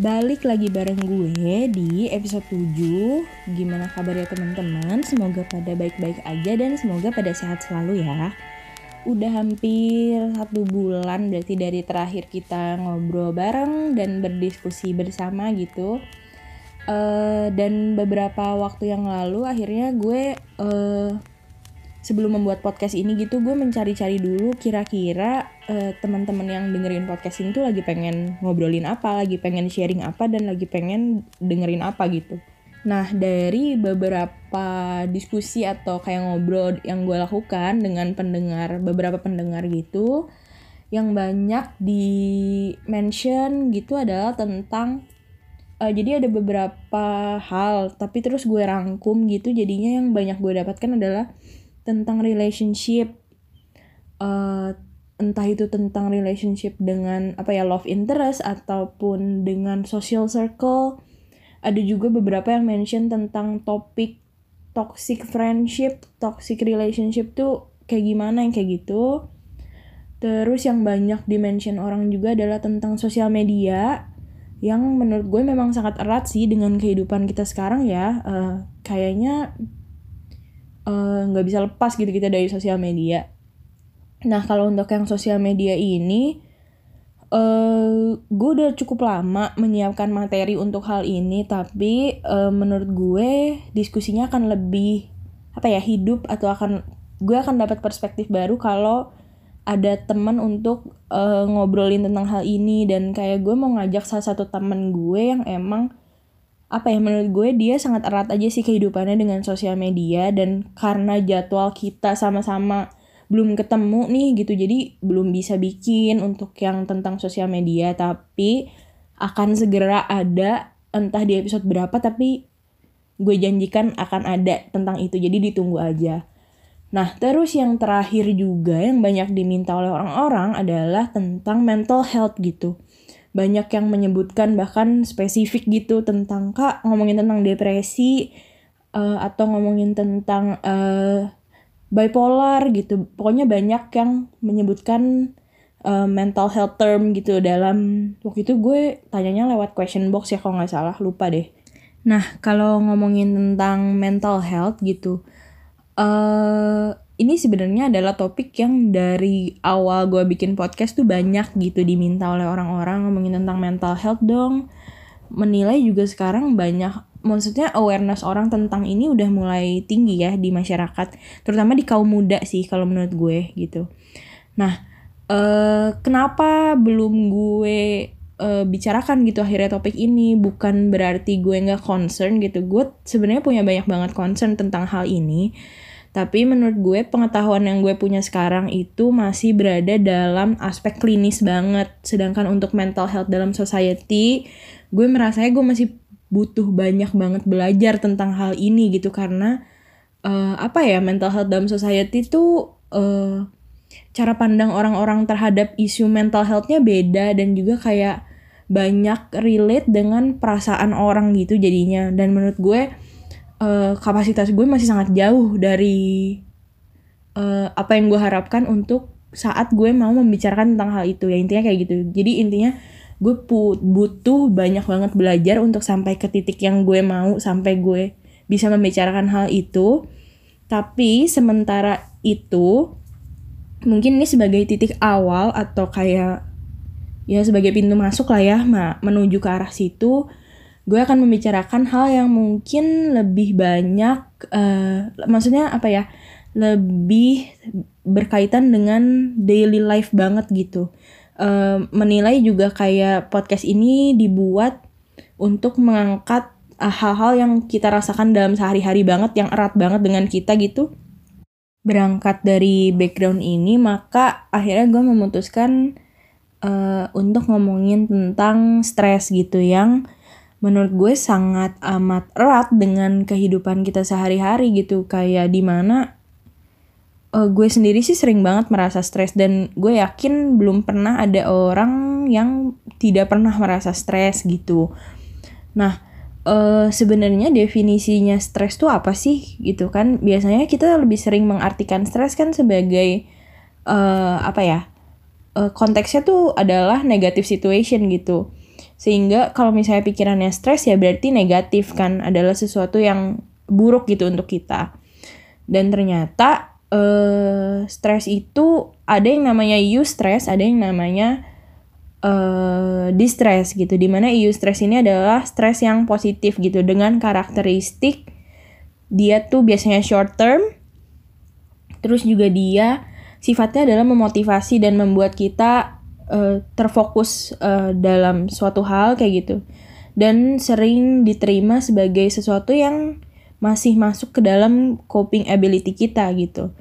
Balik lagi bareng gue di episode 7 Gimana kabarnya teman-teman? Semoga pada baik-baik aja dan semoga pada sehat selalu ya. Udah hampir satu bulan berarti dari terakhir kita ngobrol bareng dan berdiskusi bersama gitu. Uh, Dan beberapa waktu yang lalu akhirnya gue uh, sebelum membuat podcast ini gitu gue mencari-cari dulu kira-kira uh, teman-teman yang dengerin podcast ini tuh lagi pengen ngobrolin apa, lagi pengen sharing apa dan lagi pengen dengerin apa gitu. Nah, dari beberapa diskusi atau kayak ngobrol yang gue lakukan dengan pendengar, beberapa pendengar gitu, yang banyak di mention gitu adalah tentang uh, jadi ada beberapa hal, tapi terus gue rangkum gitu, jadinya yang banyak gue dapatkan adalah tentang relationship uh, entah itu tentang relationship dengan apa ya love interest ataupun dengan social circle. Ada juga beberapa yang mention tentang topik toxic friendship toxic relationship tuh kayak gimana yang kayak gitu. Terus yang banyak dimention orang juga adalah tentang sosial media yang menurut gue memang sangat erat sih dengan kehidupan kita sekarang ya. Uh, kayaknya nggak uh, bisa lepas gitu kita dari sosial media. Nah kalau untuk yang sosial media ini, uh, gue udah cukup lama menyiapkan materi untuk hal ini, tapi uh, menurut gue diskusinya akan lebih apa ya hidup atau akan gue akan dapat perspektif baru kalau ada teman untuk uh, ngobrolin tentang hal ini dan kayak gue mau ngajak salah satu teman gue yang emang apa ya menurut gue dia sangat erat aja sih kehidupannya dengan sosial media dan karena jadwal kita sama-sama belum ketemu nih gitu jadi belum bisa bikin untuk yang tentang sosial media tapi akan segera ada entah di episode berapa tapi gue janjikan akan ada tentang itu jadi ditunggu aja. Nah terus yang terakhir juga yang banyak diminta oleh orang-orang adalah tentang mental health gitu banyak yang menyebutkan bahkan spesifik gitu tentang kak ngomongin tentang depresi uh, atau ngomongin tentang uh, bipolar gitu. Pokoknya banyak yang menyebutkan uh, mental health term gitu dalam waktu itu gue tanyanya lewat question box ya kalau nggak salah lupa deh. Nah kalau ngomongin tentang mental health gitu uh, ini sebenarnya adalah topik yang dari awal gue bikin podcast tuh banyak gitu diminta oleh orang-orang ngomongin tentang mental health dong. Menilai juga sekarang banyak maksudnya awareness orang tentang ini udah mulai tinggi ya di masyarakat, terutama di kaum muda sih kalau menurut gue gitu. Nah, eh, kenapa belum gue uh, bicarakan gitu akhirnya topik ini bukan berarti gue nggak concern gitu gue sebenarnya punya banyak banget concern tentang hal ini tapi menurut gue pengetahuan yang gue punya sekarang itu masih berada dalam aspek klinis banget. Sedangkan untuk mental health dalam society, gue merasanya gue masih butuh banyak banget belajar tentang hal ini gitu karena uh, apa ya mental health dalam society itu uh, cara pandang orang-orang terhadap isu mental healthnya beda dan juga kayak banyak relate dengan perasaan orang gitu jadinya dan menurut gue uh, kapasitas gue masih sangat jauh dari uh, apa yang gue harapkan untuk saat gue mau membicarakan tentang hal itu. Ya intinya kayak gitu. Jadi intinya gue butuh banyak banget belajar untuk sampai ke titik yang gue mau sampai gue bisa membicarakan hal itu. Tapi sementara itu mungkin ini sebagai titik awal atau kayak ya sebagai pintu masuk lah ya menuju ke arah situ gue akan membicarakan hal yang mungkin lebih banyak uh, maksudnya apa ya lebih berkaitan dengan daily life banget gitu. Uh, menilai juga kayak podcast ini dibuat untuk mengangkat eh, hal-hal yang kita rasakan dalam sehari-hari banget yang erat banget dengan kita gitu. Berangkat dari background ini maka akhirnya gue memutuskan uh, untuk ngomongin tentang stres gitu yang menurut gue sangat amat erat dengan kehidupan kita sehari-hari gitu. Kayak di mana uh, gue sendiri sih sering banget merasa stres dan gue yakin belum pernah ada orang yang tidak pernah merasa stres gitu. Nah uh, sebenarnya definisinya stres tuh apa sih gitu kan? Biasanya kita lebih sering mengartikan stres kan sebagai uh, apa ya uh, konteksnya tuh adalah negative situation gitu Sehingga kalau misalnya pikirannya stres ya berarti negatif kan adalah sesuatu yang buruk gitu untuk kita. Dan ternyata uh, stres itu ada yang namanya eustress, ada yang namanya uh, distress gitu. Di mana eustress ini adalah stres yang positif gitu dengan karakteristik dia tuh biasanya short term. Terus juga dia sifatnya adalah memotivasi dan membuat kita uh, terfokus uh, dalam suatu hal kayak gitu. Dan sering diterima sebagai sesuatu yang masih masuk ke dalam coping ability kita gitu.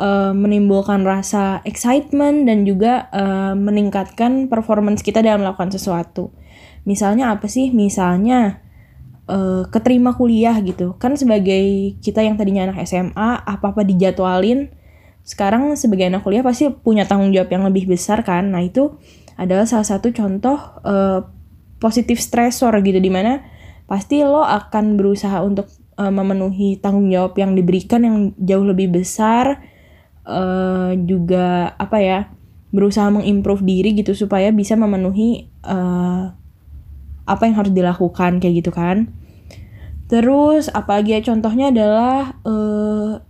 Uh, menimbulkan rasa excitement dan juga uh, meningkatkan performance kita dalam melakukan sesuatu. Misalnya apa sih? Misalnya uh, keterima kuliah gitu. Kan sebagai kita yang tadinya anak SMA apa apa dijadwalin sekarang sebagai anak kuliah pasti punya tanggung jawab yang lebih besar kan. Nah itu adalah salah satu contoh uh, positif stressor gitu di mana pasti lo akan berusaha untuk uh, memenuhi tanggung jawab yang diberikan yang jauh lebih besar uh, juga apa ya berusaha mengimprove diri gitu supaya bisa memenuhi uh, apa yang harus dilakukan kayak gitu kan. Terus apalagi ya contohnya adalah uh,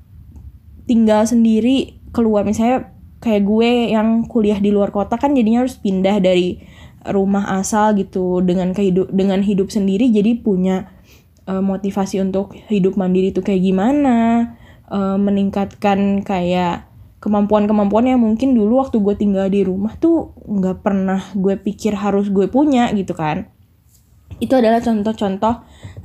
tinggal sendiri keluar. Misalnya kayak gue yang kuliah di luar kota kan jadinya harus pindah dari rumah asal gitu dengan kehidup dengan hidup sendiri jadi punya uh, motivasi untuk hidup mandiri itu kayak gimana? Uh, meningkatkan kayak kemampuan-kemampuan yang mungkin dulu waktu gue tinggal di rumah tuh nggak pernah gue pikir harus gue punya gitu kan. Itu adalah contoh-contoh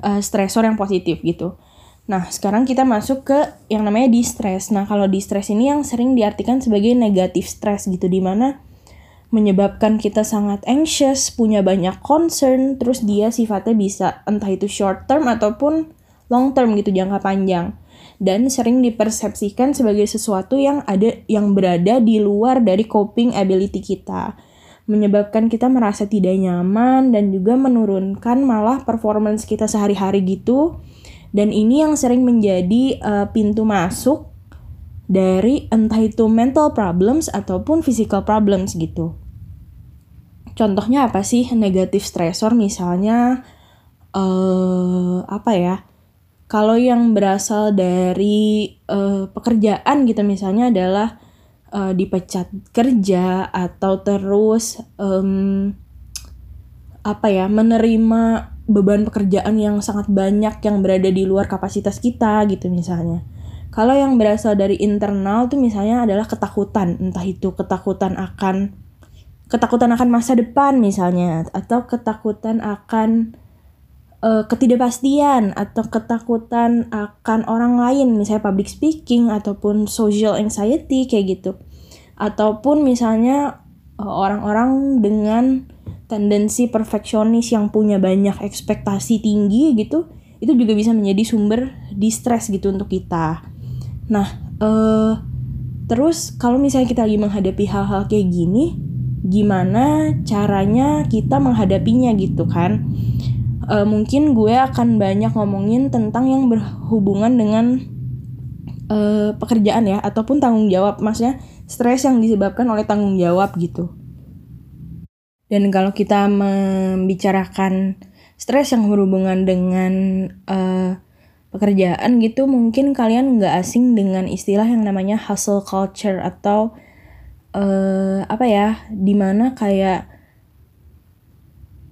uh, stresor yang positif gitu Nah, sekarang kita masuk ke yang namanya distress. Nah, kalau distress ini yang sering diartikan sebagai negatif stress gitu, di mana menyebabkan kita sangat anxious, punya banyak concern, terus dia sifatnya bisa entah itu short term ataupun long term gitu, jangka panjang. Dan sering dipersepsikan sebagai sesuatu yang ada yang berada di luar dari coping ability kita menyebabkan kita merasa tidak nyaman dan juga menurunkan malah performance kita sehari-hari gitu dan ini yang sering menjadi uh, pintu masuk dari entah itu mental problems ataupun physical problems gitu. Contohnya apa sih negatif stressor misalnya uh, apa ya? Kalau yang berasal dari uh, pekerjaan gitu misalnya adalah uh, dipecat kerja atau terus um, apa ya menerima beban pekerjaan yang sangat banyak yang berada di luar kapasitas kita gitu misalnya. Kalau yang berasal dari internal tuh misalnya adalah ketakutan, entah itu ketakutan akan ketakutan akan masa depan misalnya atau ketakutan akan uh, ketidakpastian atau ketakutan akan orang lain misalnya public speaking ataupun social anxiety kayak gitu. Ataupun misalnya uh, orang-orang dengan tendensi perfeksionis yang punya banyak ekspektasi tinggi gitu itu juga bisa menjadi sumber distress gitu untuk kita. Nah uh, terus kalau misalnya kita lagi menghadapi hal-hal kayak gini gimana caranya kita menghadapinya gitu kan? Uh, mungkin gue akan banyak ngomongin tentang yang berhubungan dengan uh, pekerjaan ya ataupun tanggung jawab maksudnya stres yang disebabkan oleh tanggung jawab gitu dan kalau kita membicarakan stres yang berhubungan dengan uh, pekerjaan gitu, mungkin kalian nggak asing dengan istilah yang namanya hustle culture atau uh, apa ya, di mana kayak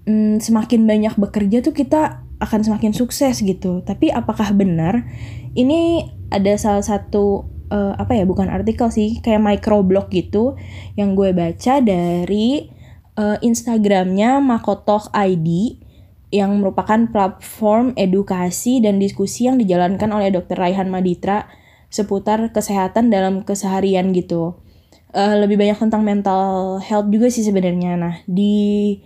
um, semakin banyak bekerja tuh kita akan semakin sukses gitu. Tapi apakah benar? Ini ada salah satu uh, apa ya, bukan artikel sih, kayak microblog gitu yang gue baca dari uh, Instagramnya Makotoh ID yang merupakan platform edukasi dan diskusi yang dijalankan oleh Dr. Raihan Maditra seputar kesehatan dalam keseharian gitu. Uh, lebih banyak tentang mental health juga sih sebenarnya. Nah di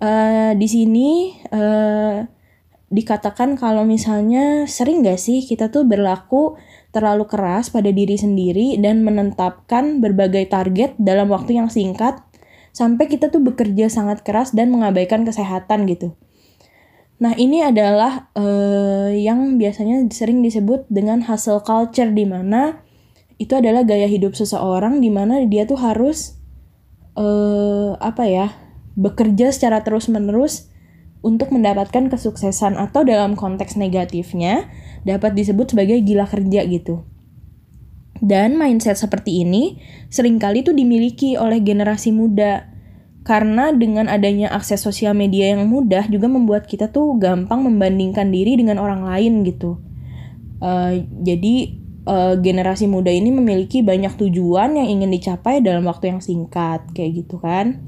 uh, di sini uh, dikatakan kalau misalnya sering gak sih kita tuh berlaku terlalu keras pada diri sendiri dan menetapkan berbagai target dalam waktu yang singkat sampai kita tuh bekerja sangat keras dan mengabaikan kesehatan gitu. Nah, ini adalah uh, yang biasanya sering disebut dengan hustle culture di mana itu adalah gaya hidup seseorang di mana dia tuh harus uh, apa ya? bekerja secara terus-menerus untuk mendapatkan kesuksesan atau dalam konteks negatifnya dapat disebut sebagai gila kerja gitu. Dan mindset seperti ini sering kali tuh dimiliki oleh generasi muda karena dengan adanya akses sosial media yang mudah juga membuat kita tuh gampang membandingkan diri dengan orang lain gitu. Uh, jadi uh, generasi muda ini memiliki banyak tujuan yang ingin dicapai dalam waktu yang singkat kayak gitu kan.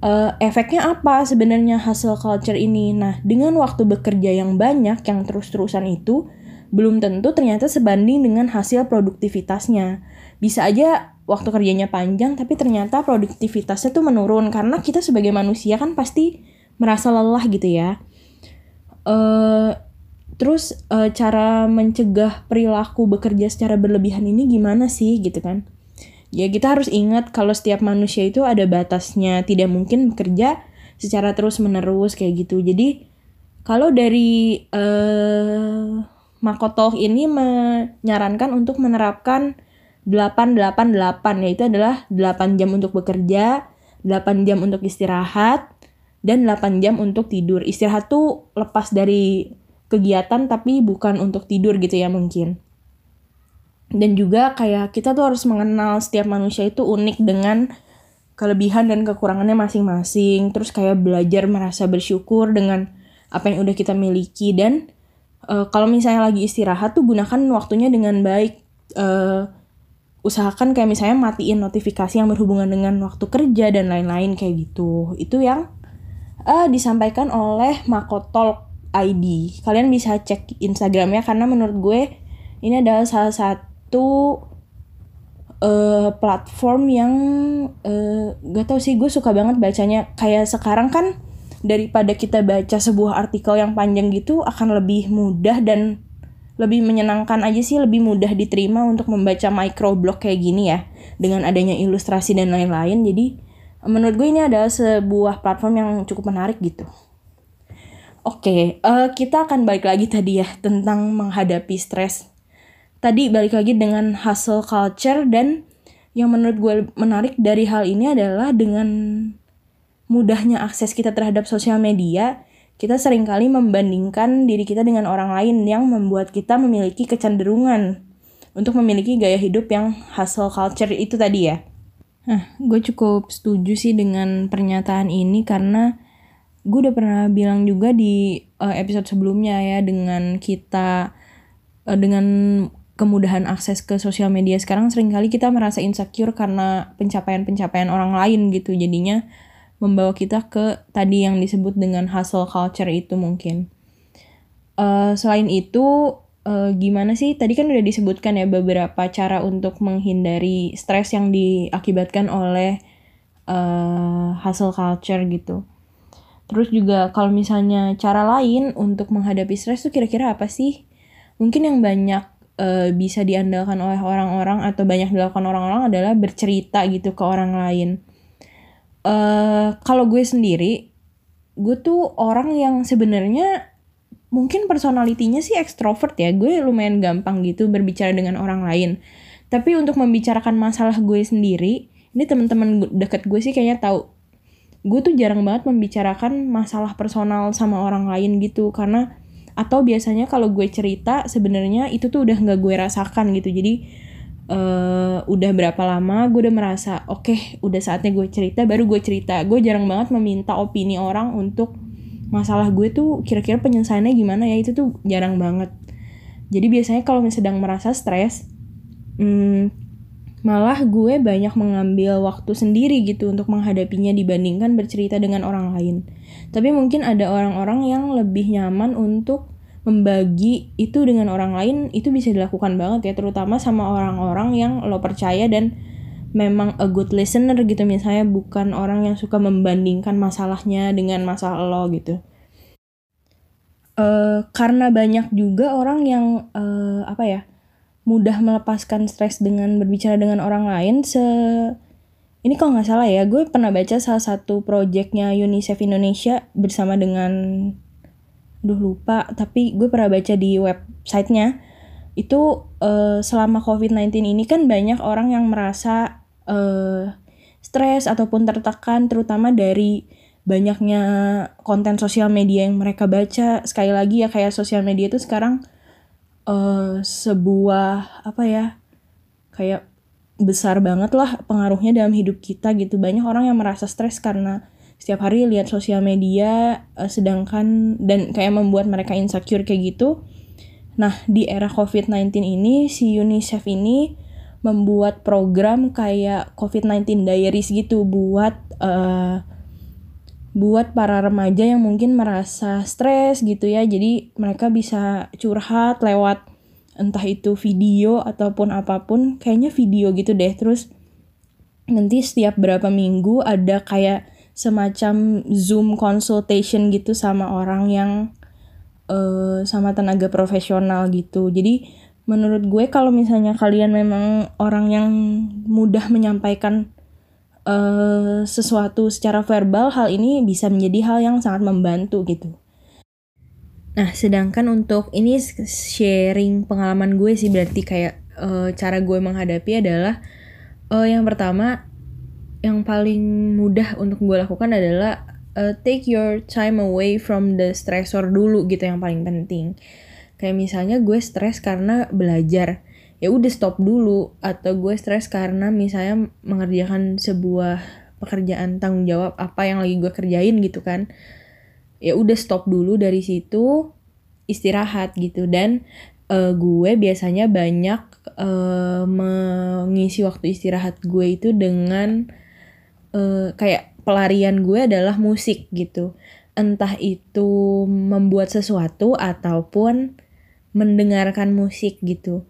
Uh, efeknya apa sebenarnya hasil culture ini? Nah, dengan waktu bekerja yang banyak yang terus-terusan itu belum tentu ternyata sebanding dengan hasil produktivitasnya. Bisa aja waktu kerjanya panjang tapi ternyata produktivitasnya tuh menurun karena kita sebagai manusia kan pasti merasa lelah gitu ya. Uh, terus uh, cara mencegah perilaku bekerja secara berlebihan ini gimana sih gitu kan? Ya kita harus ingat kalau setiap manusia itu ada batasnya, tidak mungkin bekerja secara terus menerus kayak gitu. Jadi kalau dari uh, Makoto ini menyarankan untuk menerapkan 888 yaitu adalah 8 jam untuk bekerja, 8 jam untuk istirahat, dan 8 jam untuk tidur. Istirahat tuh lepas dari kegiatan tapi bukan untuk tidur gitu ya mungkin. Dan juga kayak kita tuh harus mengenal setiap manusia itu unik dengan kelebihan dan kekurangannya masing-masing. Terus kayak belajar merasa bersyukur dengan apa yang udah kita miliki dan uh, kalau misalnya lagi istirahat tuh gunakan waktunya dengan baik. Uh, usahakan kayak misalnya matiin notifikasi yang berhubungan dengan waktu kerja dan lain-lain kayak gitu. Itu yang uh, disampaikan oleh Makotalk ID. Kalian bisa cek Instagramnya karena menurut gue ini adalah salah satu uh, platform yang uh, gak tau sih gue suka banget bacanya. Kayak sekarang kan daripada kita baca sebuah artikel yang panjang gitu akan lebih mudah dan lebih menyenangkan aja sih lebih mudah diterima untuk membaca microblog kayak gini ya dengan adanya ilustrasi dan lain-lain. Jadi menurut gue ini adalah sebuah platform yang cukup menarik gitu. Oke okay, uh, eh, kita akan balik lagi tadi ya tentang menghadapi stres. Tadi balik lagi dengan hustle culture dan yang menurut gue menarik dari hal ini adalah dengan mudahnya akses kita terhadap sosial media kita sering kali membandingkan diri kita dengan orang lain yang membuat kita memiliki kecenderungan untuk memiliki gaya hidup yang hustle culture itu tadi ya. Nah, gue cukup setuju sih dengan pernyataan ini karena gue udah pernah bilang juga di uh, episode sebelumnya ya dengan kita uh, dengan kemudahan akses ke sosial media sekarang sering kali kita merasa insecure karena pencapaian-pencapaian orang lain gitu jadinya membawa kita ke tadi yang disebut dengan hustle culture itu mungkin. Uh, selain itu, uh, gimana sih? Tadi kan udah disebutkan ya beberapa cara untuk menghindari stres yang diakibatkan oleh uh, hustle culture gitu. Terus juga kalau misalnya cara lain untuk menghadapi stres tuh kira-kira apa sih? Mungkin yang banyak uh, bisa diandalkan oleh orang-orang atau banyak dilakukan orang-orang adalah bercerita gitu ke orang lain uh, kalau gue sendiri gue tuh orang yang sebenarnya mungkin personalitinya sih ekstrovert ya. Gue lumayan gampang gitu berbicara dengan orang lain. Tapi untuk membicarakan masalah gue sendiri ini teman-teman deket gue sih kayaknya tahu. Gue tuh jarang banget membicarakan masalah personal sama orang lain gitu. Karena atau biasanya kalau gue cerita sebenarnya itu tuh udah nggak gue rasakan gitu. Jadi uh, udah berapa lama gue udah merasa oke okay, udah saatnya gue cerita baru gue cerita. Gue jarang banget meminta opini orang untuk masalah gue tuh kira-kira penyelesaiannya gimana ya itu tuh jarang banget. Jadi biasanya kalau sedang merasa stres hmm, malah gue banyak mengambil waktu sendiri gitu untuk menghadapinya dibandingkan bercerita dengan orang lain. Tapi mungkin ada orang-orang yang lebih nyaman untuk membagi itu dengan orang lain itu bisa dilakukan banget ya terutama sama orang-orang yang lo percaya dan memang a good listener gitu. Misalnya bukan orang yang suka membandingkan masalahnya dengan masalah lo gitu. Uh, karena banyak juga orang yang uh, apa ya mudah melepaskan stres dengan berbicara dengan orang lain se ini kalau nggak salah ya gue pernah baca salah satu proyeknya UNICEF Indonesia bersama dengan duh lupa. Tapi gue pernah baca di websitenya. Itu uh, selama COVID-19 ini kan banyak orang yang merasa uh, stres ataupun tertekan terutama dari banyaknya konten sosial media yang mereka baca. Sekali lagi ya kayak sosial media itu sekarang uh, sebuah apa ya kayak besar banget lah pengaruhnya dalam hidup kita gitu. Banyak orang yang merasa stres karena setiap hari lihat sosial media uh, sedangkan dan kayak membuat mereka insecure kayak gitu. Nah di era covid-19 ini si UNICEF ini membuat program kayak COVID-19 Diaries gitu buat uh, buat para remaja yang mungkin merasa stres gitu ya. Jadi mereka bisa curhat lewat entah itu video ataupun apa pun kayaknya video gitu deh. Terus nanti setiap berapa minggu ada kayak semacam zoom consultation gitu sama orang yang uh, sama tenaga profesional gitu. Jadi menurut gue kalau misalnya kalian memang orang yang mudah menyampaikan uh, sesuatu secara verbal hal ini bisa menjadi hal yang sangat membantu gitu. Nah sedangkan untuk ini sharing pengalaman gue sih berarti kayak uh, cara gue menghadapi adalah uh, yang pertama yang paling mudah untuk gue lakukan adalah uh, take your time away from the stressor dulu gitu yang paling penting. Kayak misalnya gue stres karena belajar ya udah stop dulu. Atau gue stres karena misalnya mengerjakan sebuah pekerjaan tanggung jawab apa yang lagi gue kerjain gitu kan. Ya udah stop dulu dari situ istirahat gitu. Dan uh, gue biasanya banyak uh, mengisi waktu istirahat gue itu dengan uh, kayak pelarian gue adalah musik gitu. Entah itu membuat sesuatu ataupun mendengarkan musik gitu.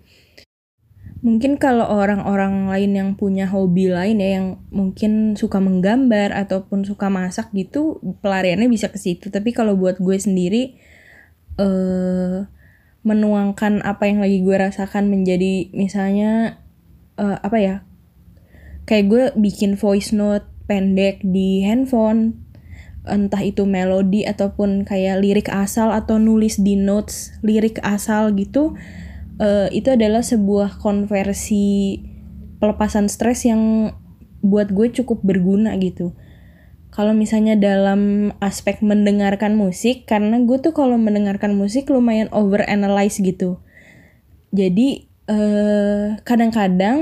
Mungkin kalau orang-orang lain yang punya hobi lain ya yang mungkin suka menggambar ataupun suka masak gitu pelariannya bisa ke situ. Tapi kalau buat gue sendiri uh, menuangkan apa yang lagi gue rasakan menjadi misalnya uh, apa ya kayak gue bikin voice note pendek di handphone entah itu melodi ataupun kayak lirik asal atau nulis di notes lirik asal gitu uh, itu adalah sebuah konversi pelepasan stres yang buat gue cukup berguna gitu. Kalau misalnya dalam aspek mendengarkan musik karena gue tuh kalau mendengarkan musik lumayan over analyze gitu. Jadi kadang eh, kadang-kadang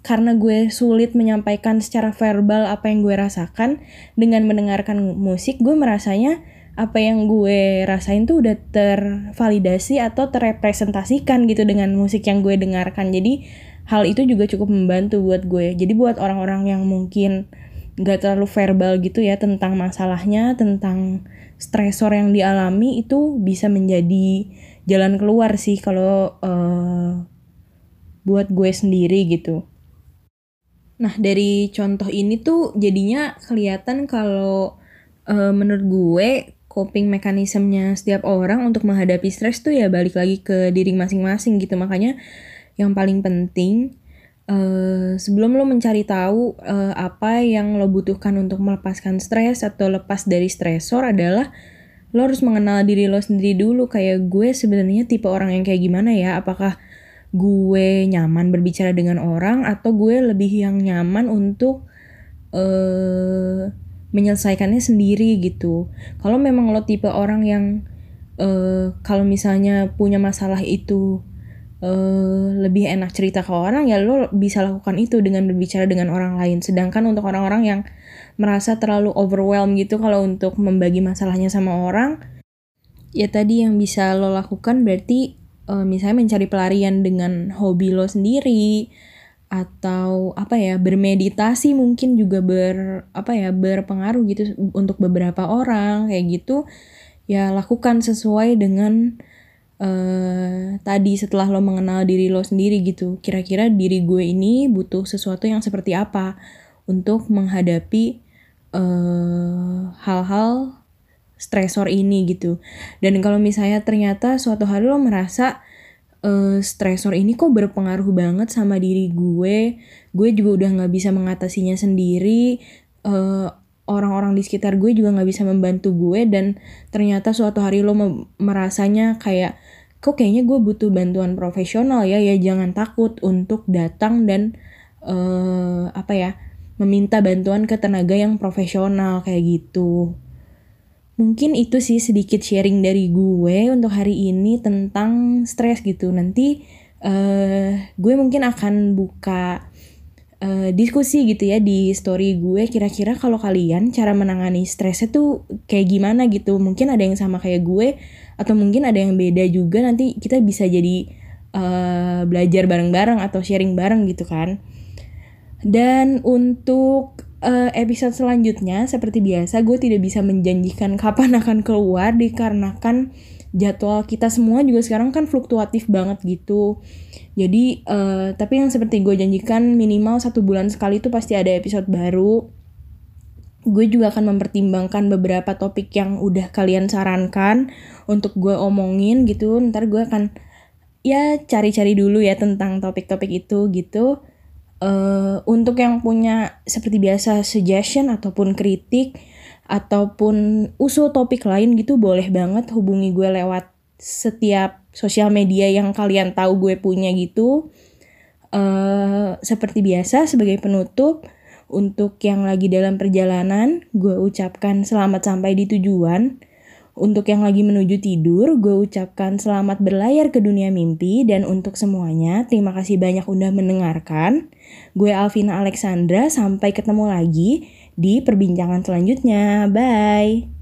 karena gue sulit menyampaikan secara verbal apa yang gue rasakan dengan mendengarkan musik gue merasanya apa yang gue rasain tuh udah tervalidasi atau terrepresentasikan gitu dengan musik yang gue dengarkan. Jadi hal itu juga cukup membantu buat gue. Jadi buat orang-orang yang mungkin gak terlalu verbal gitu ya tentang masalahnya tentang stresor yang dialami itu bisa menjadi jalan keluar sih kalau uh, buat gue sendiri gitu nah dari contoh ini tuh jadinya kelihatan kalau uh, menurut gue coping mekanismenya setiap orang untuk menghadapi stres tuh ya balik lagi ke diri masing-masing gitu. Makanya yang paling penting uh, sebelum lo mencari tahu uh, apa yang lo butuhkan untuk melepaskan stres atau lepas dari stresor adalah lo harus mengenal diri lo sendiri dulu. Kayak gue sebenarnya tipe orang yang kayak gimana ya? Apakah gue nyaman berbicara dengan orang atau gue lebih yang nyaman untuk uh, menyelesaikannya sendiri gitu. Kalau memang lo tipe orang yang uh, kalau misalnya punya masalah itu uh, lebih enak cerita ke orang ya lo bisa lakukan itu dengan berbicara dengan orang lain. Sedangkan untuk orang-orang yang merasa terlalu overwhelmed gitu kalau untuk membagi masalahnya sama orang ya tadi yang bisa lo lakukan berarti uh, misalnya mencari pelarian dengan hobi lo sendiri atau apa ya bermeditasi mungkin juga ber apa ya berpengaruh gitu untuk beberapa orang kayak gitu ya lakukan sesuai dengan uh, tadi setelah lo mengenal diri lo sendiri gitu. Kira-kira diri gue ini butuh sesuatu yang seperti apa untuk menghadapi uh, hal-hal stresor ini gitu. Dan kalau misalnya ternyata suatu hari lo merasa uh, stresor ini kok berpengaruh banget sama diri gue gue juga udah nggak bisa mengatasinya sendiri uh, orang-orang di sekitar gue juga nggak bisa membantu gue dan ternyata suatu hari lo merasanya kayak kok kayaknya gue butuh bantuan profesional ya ya jangan takut untuk datang dan uh, apa ya meminta bantuan ke tenaga yang profesional kayak gitu mungkin itu sih sedikit sharing dari gue untuk hari ini tentang stres gitu. Nanti uh, gue mungkin akan buka uh, diskusi gitu ya di story gue. Kira-kira kalau kalian cara menangani stresnya tuh kayak gimana gitu? Mungkin ada yang sama kayak gue atau mungkin ada yang beda juga. Nanti kita bisa jadi uh, belajar bareng-bareng atau sharing bareng gitu kan. Dan untuk uh, episode selanjutnya seperti biasa gue tidak bisa menjanjikan kapan akan keluar dikarenakan jadwal kita semua juga sekarang kan fluktuatif banget gitu. Jadi uh, tapi yang seperti gue janjikan minimal satu bulan sekali itu pasti ada episode baru. Gue juga akan mempertimbangkan beberapa topik yang udah kalian sarankan untuk gue omongin gitu. Ntar gue akan ya cari-cari dulu ya tentang topik-topik itu gitu uh, untuk yang punya seperti biasa suggestion ataupun kritik ataupun usul topik lain gitu boleh banget hubungi gue lewat setiap sosial media yang kalian tahu gue punya gitu. Uh, seperti biasa sebagai penutup untuk yang lagi dalam perjalanan gue ucapkan selamat sampai di tujuan. Untuk yang lagi menuju tidur, gue ucapkan selamat berlayar ke dunia mimpi dan untuk semuanya, terima kasih banyak udah mendengarkan. Gue Alvina Alexandra, sampai ketemu lagi di perbincangan selanjutnya. Bye.